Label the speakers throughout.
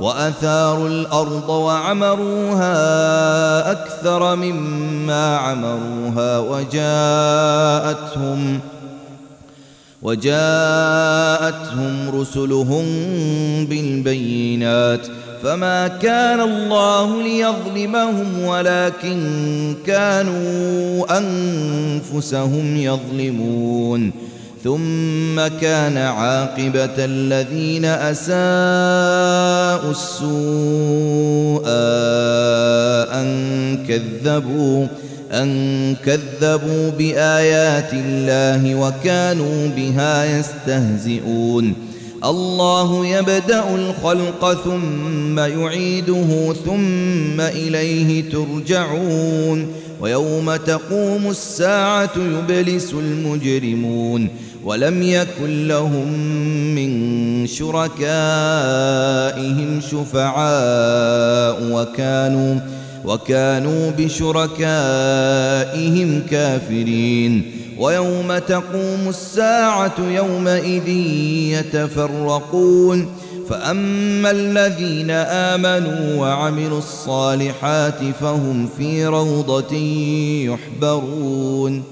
Speaker 1: وأثاروا الأرض وعمروها أكثر مما عمروها وجاءتهم وجاءتهم رسلهم بالبينات فما كان الله ليظلمهم ولكن كانوا أنفسهم يظلمون ثم كان عاقبة الذين أساءوا السوء أن كذبوا أن كذبوا بآيات الله وكانوا بها يستهزئون الله يبدأ الخلق ثم يعيده ثم إليه ترجعون ويوم تقوم الساعة يبلس المجرمون ولم يكن لهم من شركائهم شفعاء وكانوا وكانوا بشركائهم كافرين ويوم تقوم الساعة يومئذ يتفرقون فأما الذين آمنوا وعملوا الصالحات فهم في روضة يحبرون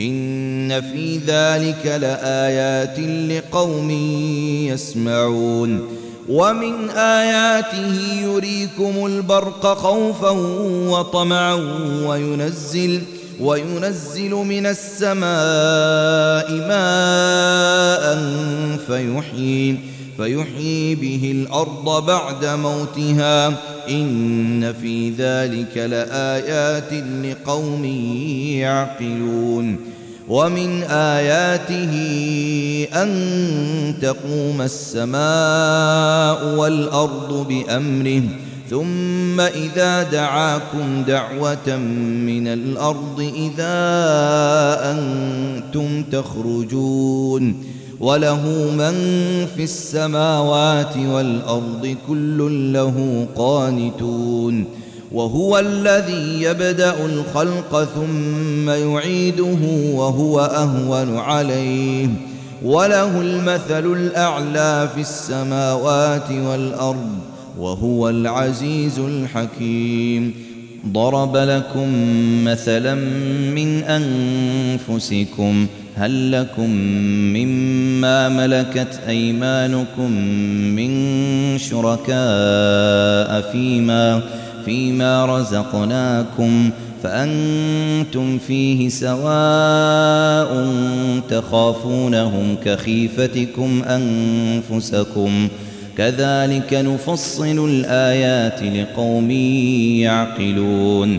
Speaker 1: إن في ذلك لآيات لقوم يسمعون ومن آياته يريكم البرق خوفا وطمعا وينزل وينزل من السماء ماء فيحيي فيحيي به الأرض بعد موتها إن في ذلك لآيات لقوم يعقلون ومن آياته أن تقوم السماء والأرض بأمره ثم إذا دعاكم دعوة من الأرض إذا أنتم تخرجون وله من في السماوات والأرض كل له قانتون وهو الذي يبدأ الخلق ثم يعيده وهو أهون عليه وله المثل الأعلى في السماوات والأرض وهو العزيز الحكيم ضرب لكم مثلا من أنفسكم ۖ هل لكم مما ملكت أيمانكم من شركاء فيما فيما رزقناكم فأنتم فيه سواء تخافونهم كخيفتكم أنفسكم كذلك نفصل الآيات لقوم يعقلون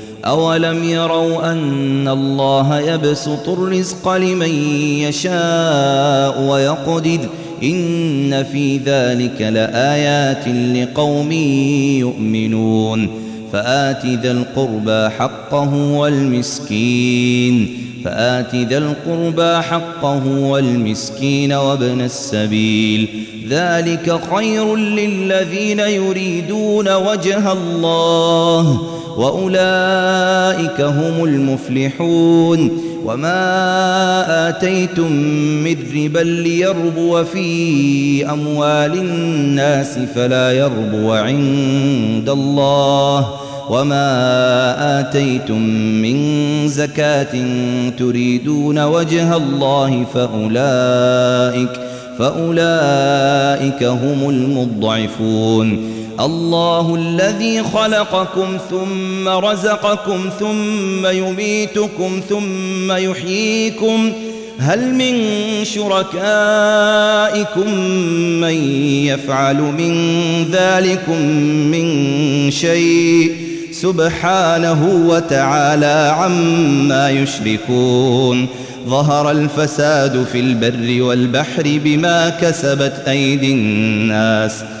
Speaker 1: أولم يروا أن الله يبسط الرزق لمن يشاء ويقدر إن في ذلك لآيات لقوم يؤمنون فآت ذا القربى حقه والمسكين فآت ذا القربى حقه والمسكين وابن السبيل ذلك خير للذين يريدون وجه الله وأولئك هم المفلحون وما آتيتم من ربا ليربو في أموال الناس فلا يربو عند الله وما آتيتم من زكاة تريدون وجه الله فأولئك فأولئك هم المضعفون الله الذي خلقكم ثم رزقكم ثم يميتكم ثم يحييكم هل من شركائكم من يفعل من ذلكم من شيء سبحانه وتعالى عما يشركون ظهر الفساد في البر والبحر بما كسبت أيدي الناس ۖ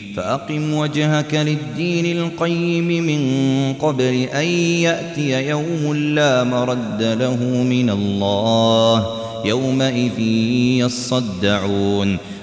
Speaker 1: فأقم وجهك للدين القيم من قبل أن يأتي يوم لا مرد له من الله يومئذ يصدعون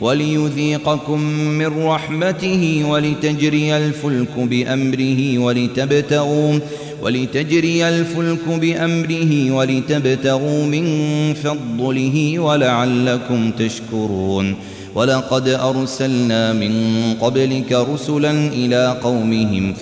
Speaker 1: وليذيقكم من رحمته ولتجري الفلك بأمره ولتبتغوا ولتجري الفلك بأمره ولتبتغوا من فضله ولعلكم تشكرون ولقد أرسلنا من قبلك رسلا إلى قومهم فجاءوهم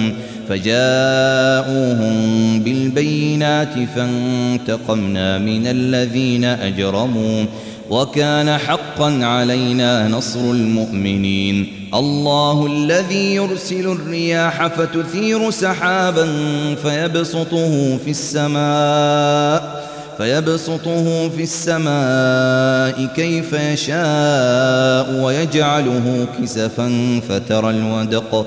Speaker 1: فجاءوهم فجاءوهم بالبينات فانتقمنا من الذين أجرموا وكان حقا علينا نصر المؤمنين الله الذي يرسل الرياح فتثير سحابا فيبسطه في السماء فيبسطه في السماء كيف يشاء ويجعله كسفا فترى الودق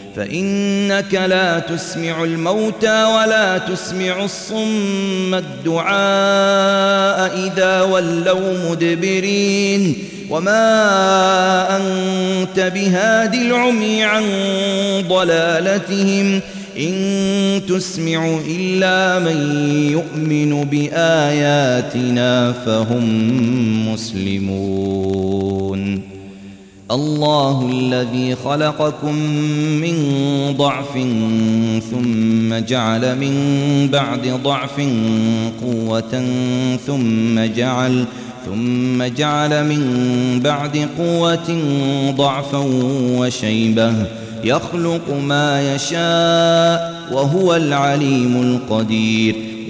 Speaker 1: فإنك لا تسمع الموتى ولا تسمع الصم الدعاء إذا ولوا مدبرين وما أنت بهادي العمي عن ضلالتهم إن تسمع إلا من يؤمن بآياتنا فهم مسلمون الله الذي خلقكم من ضعف ثم جعل من بعد ضعف قوة ثم جعل ثم جعل من بعد قوة ضعفا وشيبة يخلق ما يشاء وهو العليم القدير